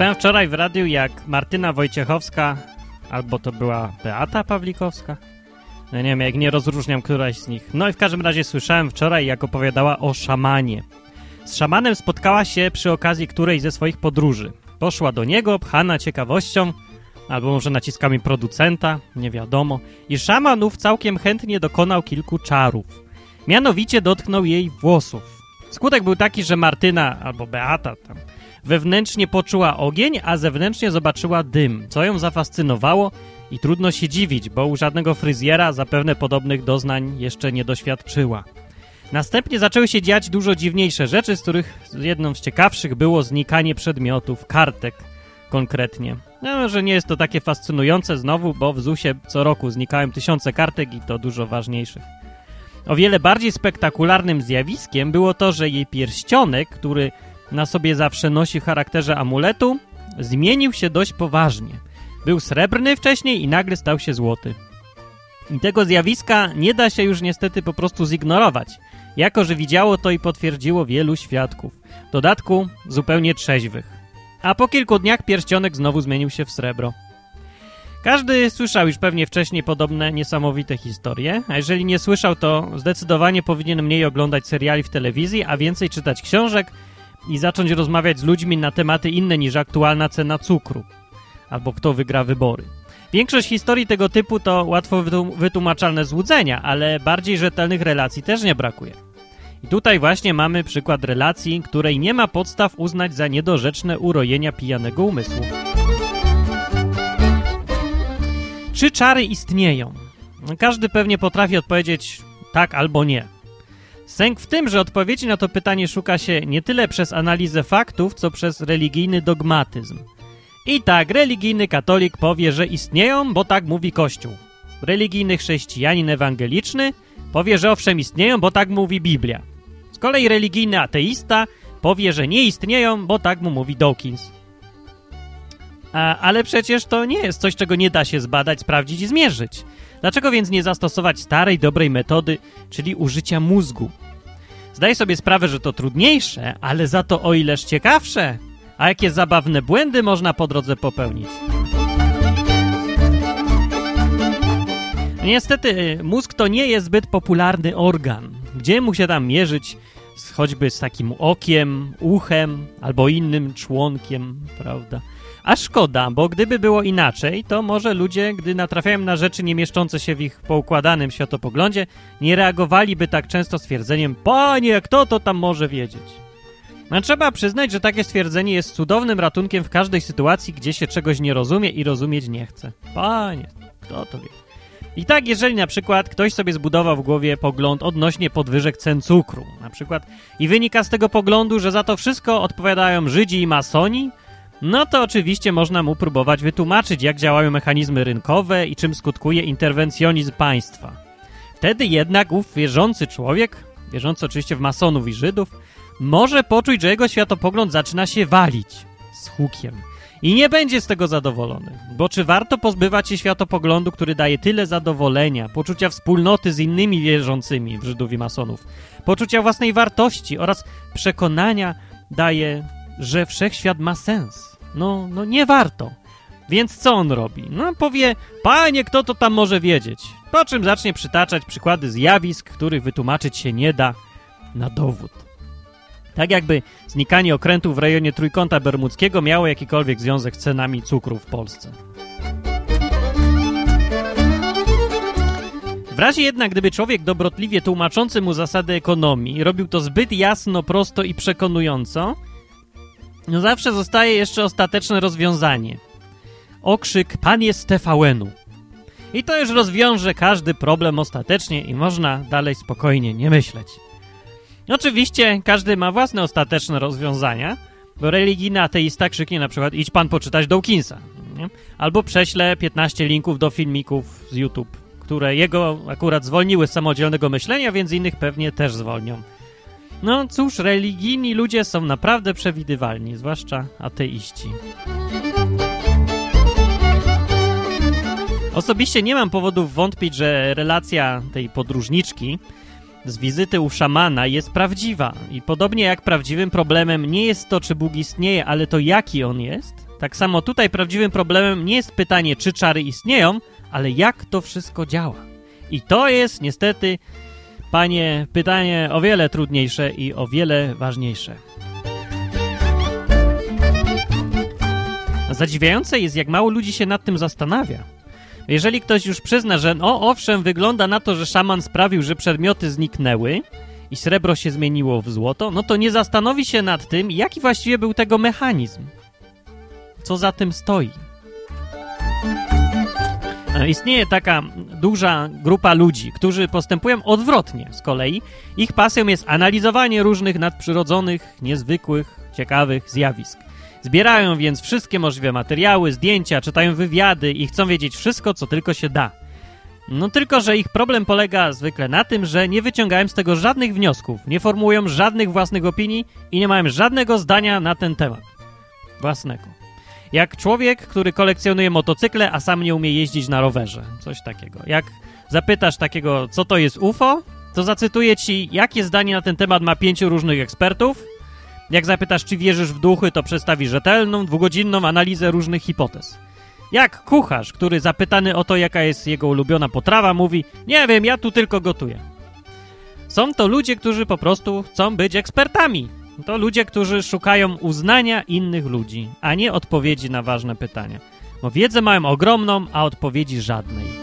Słyszałem wczoraj w radiu, jak Martyna Wojciechowska, albo to była Beata Pawlikowska, no nie wiem, jak nie rozróżniam któraś z nich. No i w każdym razie słyszałem wczoraj, jak opowiadała o szamanie. Z szamanem spotkała się przy okazji którejś ze swoich podróży. Poszła do niego, pchana ciekawością, albo może naciskami producenta, nie wiadomo, i szamanów całkiem chętnie dokonał kilku czarów. Mianowicie dotknął jej włosów. Skutek był taki, że Martyna, albo Beata tam, wewnętrznie poczuła ogień, a zewnętrznie zobaczyła dym, co ją zafascynowało i trudno się dziwić, bo u żadnego fryzjera zapewne podobnych doznań jeszcze nie doświadczyła. Następnie zaczęły się dziać dużo dziwniejsze rzeczy, z których jedną z ciekawszych było znikanie przedmiotów, kartek konkretnie. No, że nie jest to takie fascynujące znowu, bo w ZUSie co roku znikają tysiące kartek i to dużo ważniejszych. O wiele bardziej spektakularnym zjawiskiem było to, że jej pierścionek, który na sobie zawsze nosi w charakterze amuletu, zmienił się dość poważnie. Był srebrny wcześniej i nagle stał się złoty. I tego zjawiska nie da się już niestety po prostu zignorować, jako że widziało to i potwierdziło wielu świadków. W dodatku zupełnie trzeźwych. A po kilku dniach pierścionek znowu zmienił się w srebro. Każdy słyszał już pewnie wcześniej podobne niesamowite historie, a jeżeli nie słyszał, to zdecydowanie powinien mniej oglądać seriali w telewizji, a więcej czytać książek i zacząć rozmawiać z ludźmi na tematy inne niż aktualna cena cukru albo kto wygra wybory. Większość historii tego typu to łatwo wytłumaczalne złudzenia, ale bardziej rzetelnych relacji też nie brakuje. I tutaj właśnie mamy przykład relacji, której nie ma podstaw uznać za niedorzeczne urojenia pijanego umysłu. Czy czary istnieją? Każdy pewnie potrafi odpowiedzieć tak albo nie. Sęk w tym, że odpowiedzi na to pytanie szuka się nie tyle przez analizę faktów, co przez religijny dogmatyzm. I tak, religijny katolik powie, że istnieją, bo tak mówi Kościół. Religijny chrześcijanin ewangeliczny powie, że owszem istnieją, bo tak mówi Biblia. Z kolei religijny ateista powie, że nie istnieją, bo tak mu mówi Dawkins. A, ale przecież to nie jest coś, czego nie da się zbadać, sprawdzić i zmierzyć. Dlaczego więc nie zastosować starej, dobrej metody, czyli użycia mózgu? Zdaję sobie sprawę, że to trudniejsze, ale za to o ileż ciekawsze. A jakie zabawne błędy można po drodze popełnić? Niestety, mózg to nie jest zbyt popularny organ. Gdzie mu się tam mierzyć choćby z takim okiem, uchem albo innym członkiem, prawda? A szkoda, bo gdyby było inaczej, to może ludzie, gdy natrafiają na rzeczy nie mieszczące się w ich poukładanym światopoglądzie, nie reagowaliby tak często stwierdzeniem Panie, kto to tam może wiedzieć? No, trzeba przyznać, że takie stwierdzenie jest cudownym ratunkiem w każdej sytuacji, gdzie się czegoś nie rozumie i rozumieć nie chce. Panie, kto to wie? I tak, jeżeli na przykład ktoś sobie zbudował w głowie pogląd odnośnie podwyżek cen cukru, na przykład, i wynika z tego poglądu, że za to wszystko odpowiadają Żydzi i masoni, no to oczywiście można mu próbować wytłumaczyć, jak działają mechanizmy rynkowe i czym skutkuje interwencjonizm państwa. Wtedy jednak ów wierzący człowiek, wierzący oczywiście w masonów i Żydów, może poczuć, że jego światopogląd zaczyna się walić z hukiem. I nie będzie z tego zadowolony. Bo czy warto pozbywać się światopoglądu, który daje tyle zadowolenia, poczucia wspólnoty z innymi wierzącymi w Żydów i masonów, poczucia własnej wartości oraz przekonania daje, że wszechświat ma sens? No, no nie warto. Więc co on robi? No powie, panie, kto to tam może wiedzieć? Po czym zacznie przytaczać przykłady zjawisk, których wytłumaczyć się nie da na dowód. Tak jakby znikanie okrętów w rejonie Trójkąta Bermudzkiego miało jakikolwiek związek z cenami cukru w Polsce. W razie jednak, gdyby człowiek dobrotliwie tłumaczący mu zasady ekonomii robił to zbyt jasno, prosto i przekonująco, no zawsze zostaje jeszcze ostateczne rozwiązanie. Okrzyk Panie z TVN-u. I to już rozwiąże każdy problem ostatecznie i można dalej spokojnie nie myśleć. Oczywiście każdy ma własne ostateczne rozwiązania, bo religijny ateista krzyknie na przykład idź pan poczytać Dawkinsa. Nie? Albo prześle 15 linków do filmików z YouTube, które jego akurat zwolniły z samodzielnego myślenia, więc innych pewnie też zwolnią. No cóż, religijni ludzie są naprawdę przewidywalni, zwłaszcza ateiści. Osobiście nie mam powodów wątpić, że relacja tej podróżniczki z wizyty u szamana jest prawdziwa. I podobnie jak prawdziwym problemem nie jest to, czy Bóg istnieje, ale to jaki on jest, Tak samo tutaj prawdziwym problemem nie jest pytanie, czy czary istnieją, ale jak to wszystko działa. I to jest niestety, panie, pytanie o wiele trudniejsze i o wiele ważniejsze. Zadziwiające jest, jak mało ludzi się nad tym zastanawia. Jeżeli ktoś już przyzna, że no owszem, wygląda na to, że szaman sprawił, że przedmioty zniknęły i srebro się zmieniło w złoto, no to nie zastanowi się nad tym, jaki właściwie był tego mechanizm. Co za tym stoi. E, istnieje taka duża grupa ludzi, którzy postępują odwrotnie z kolei. Ich pasją jest analizowanie różnych nadprzyrodzonych, niezwykłych, ciekawych zjawisk. Zbierają więc wszystkie możliwe materiały, zdjęcia, czytają wywiady i chcą wiedzieć wszystko, co tylko się da. No tylko, że ich problem polega zwykle na tym, że nie wyciągają z tego żadnych wniosków, nie formułują żadnych własnych opinii i nie mają żadnego zdania na ten temat. Własnego. Jak człowiek, który kolekcjonuje motocykle, a sam nie umie jeździć na rowerze. Coś takiego. Jak zapytasz takiego, co to jest UFO, to zacytuję ci, jakie zdanie na ten temat ma pięciu różnych ekspertów. Jak zapytasz, czy wierzysz w duchy, to przedstawi rzetelną, dwugodzinną analizę różnych hipotez. Jak kucharz, który zapytany o to, jaka jest jego ulubiona potrawa, mówi: Nie wiem, ja tu tylko gotuję. Są to ludzie, którzy po prostu chcą być ekspertami. To ludzie, którzy szukają uznania innych ludzi, a nie odpowiedzi na ważne pytania. Bo wiedzę mają ogromną, a odpowiedzi żadnej.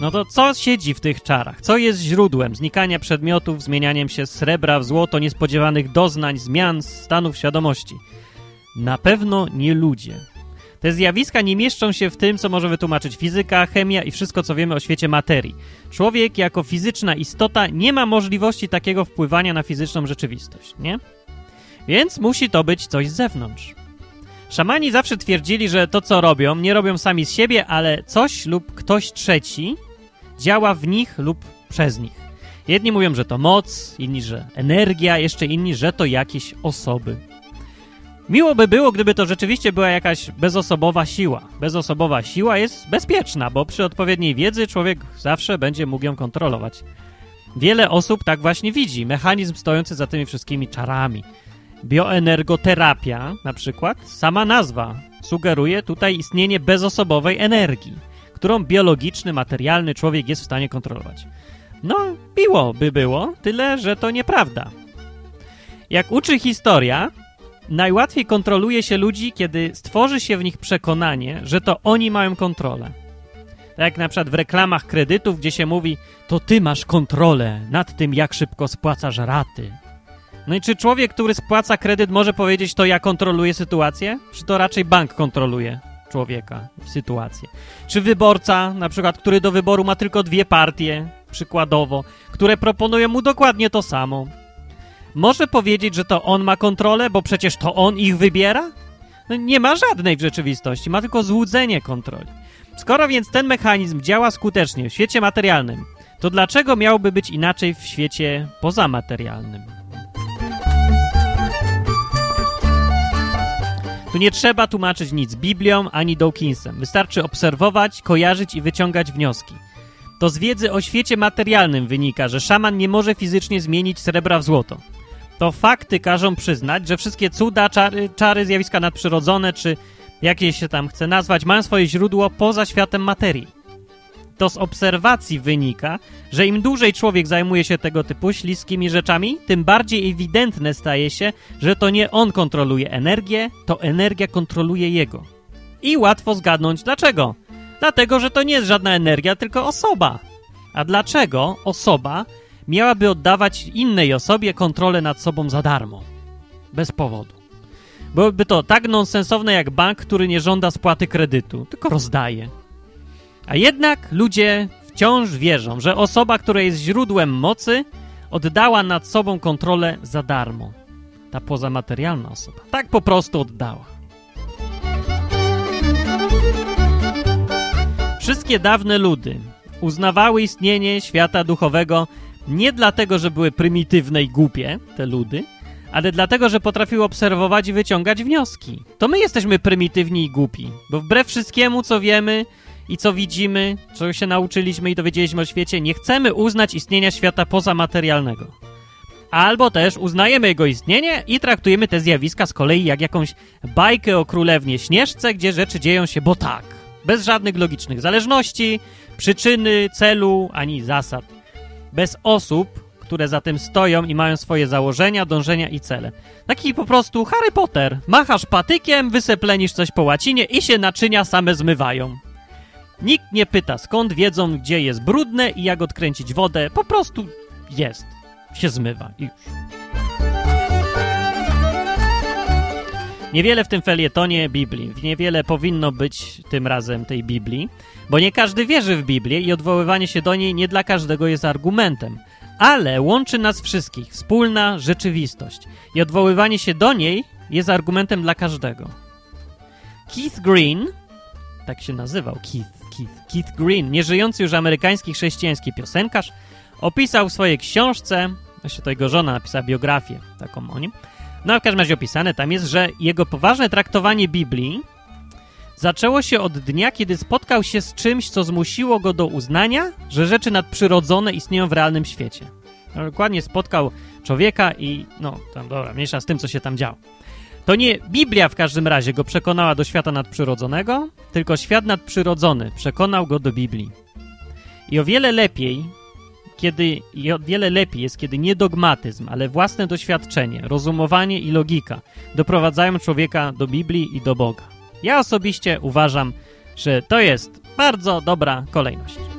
No to co siedzi w tych czarach? Co jest źródłem znikania przedmiotów, zmienianiem się srebra w złoto, niespodziewanych doznań, zmian, stanów świadomości? Na pewno nie ludzie. Te zjawiska nie mieszczą się w tym, co może wytłumaczyć fizyka, chemia i wszystko, co wiemy o świecie materii. Człowiek jako fizyczna istota nie ma możliwości takiego wpływania na fizyczną rzeczywistość, nie? Więc musi to być coś z zewnątrz. Szamani zawsze twierdzili, że to, co robią, nie robią sami z siebie, ale coś lub ktoś trzeci działa w nich lub przez nich. Jedni mówią, że to moc, inni, że energia, jeszcze inni, że to jakieś osoby. Miło by było, gdyby to rzeczywiście była jakaś bezosobowa siła. Bezosobowa siła jest bezpieczna, bo przy odpowiedniej wiedzy człowiek zawsze będzie mógł ją kontrolować. Wiele osób tak właśnie widzi mechanizm stojący za tymi wszystkimi czarami. Bioenergoterapia, na przykład, sama nazwa sugeruje tutaj istnienie bezosobowej energii, którą biologiczny, materialny człowiek jest w stanie kontrolować. No, miło by było, tyle że to nieprawda. Jak uczy historia, najłatwiej kontroluje się ludzi, kiedy stworzy się w nich przekonanie, że to oni mają kontrolę. Tak jak na przykład w reklamach kredytów, gdzie się mówi, to ty masz kontrolę nad tym, jak szybko spłacasz raty. No i czy człowiek, który spłaca kredyt, może powiedzieć, to ja kontroluję sytuację? Czy to raczej bank kontroluje człowieka, sytuację? Czy wyborca, na przykład, który do wyboru ma tylko dwie partie, przykładowo, które proponują mu dokładnie to samo, może powiedzieć, że to on ma kontrolę, bo przecież to on ich wybiera? No, nie ma żadnej w rzeczywistości, ma tylko złudzenie kontroli. Skoro więc ten mechanizm działa skutecznie w świecie materialnym, to dlaczego miałby być inaczej w świecie pozamaterialnym? Tu nie trzeba tłumaczyć nic Biblią ani Dawkinsem. Wystarczy obserwować, kojarzyć i wyciągać wnioski. To z wiedzy o świecie materialnym wynika, że szaman nie może fizycznie zmienić srebra w złoto. To fakty każą przyznać, że wszystkie cuda, czary, czary zjawiska nadprzyrodzone, czy jakie się tam chce nazwać, mają swoje źródło poza światem materii. To z obserwacji wynika, że im dłużej człowiek zajmuje się tego typu śliskimi rzeczami, tym bardziej ewidentne staje się, że to nie on kontroluje energię, to energia kontroluje jego. I łatwo zgadnąć dlaczego. Dlatego, że to nie jest żadna energia, tylko osoba. A dlaczego osoba miałaby oddawać innej osobie kontrolę nad sobą za darmo? Bez powodu. Byłoby to tak nonsensowne jak bank, który nie żąda spłaty kredytu, tylko rozdaje. A jednak ludzie wciąż wierzą, że osoba, która jest źródłem mocy, oddała nad sobą kontrolę za darmo. Ta pozamaterialna osoba. Tak po prostu oddała. Wszystkie dawne ludy uznawały istnienie świata duchowego nie dlatego, że były prymitywne i głupie, te ludy, ale dlatego, że potrafiły obserwować i wyciągać wnioski. To my jesteśmy prymitywni i głupi, bo wbrew wszystkiemu, co wiemy i co widzimy, czego się nauczyliśmy i dowiedzieliśmy o świecie, nie chcemy uznać istnienia świata pozamaterialnego. Albo też uznajemy jego istnienie i traktujemy te zjawiska z kolei jak jakąś bajkę o królewnie Śnieżce, gdzie rzeczy dzieją się bo tak. Bez żadnych logicznych zależności, przyczyny, celu ani zasad. Bez osób, które za tym stoją i mają swoje założenia, dążenia i cele. Taki po prostu Harry Potter. Machasz patykiem, wyseplenisz coś po łacinie i się naczynia same zmywają. Nikt nie pyta skąd wiedzą, gdzie jest brudne i jak odkręcić wodę. Po prostu jest. Się zmywa i już. Niewiele w tym felietonie Biblii, niewiele powinno być tym razem tej Biblii, bo nie każdy wierzy w Biblię i odwoływanie się do niej nie dla każdego jest argumentem. Ale łączy nas wszystkich wspólna rzeczywistość i odwoływanie się do niej jest argumentem dla każdego. Keith Green, tak się nazywał Keith, Keith, Keith Green, nieżyjący już amerykański chrześcijański piosenkarz, opisał w swojej książce, właśnie to jego żona napisała biografię taką o nim, no w każdym razie opisane tam jest, że jego poważne traktowanie Biblii zaczęło się od dnia, kiedy spotkał się z czymś, co zmusiło go do uznania, że rzeczy nadprzyrodzone istnieją w realnym świecie. No, dokładnie spotkał człowieka i, no, tam dobra, mniejsza z tym, co się tam działo. To nie Biblia w każdym razie go przekonała do świata nadprzyrodzonego, tylko świat nadprzyrodzony przekonał go do Biblii. I o wiele lepiej, kiedy, i o wiele lepiej jest, kiedy nie dogmatyzm, ale własne doświadczenie, rozumowanie i logika doprowadzają człowieka do Biblii i do Boga. Ja osobiście uważam, że to jest bardzo dobra kolejność.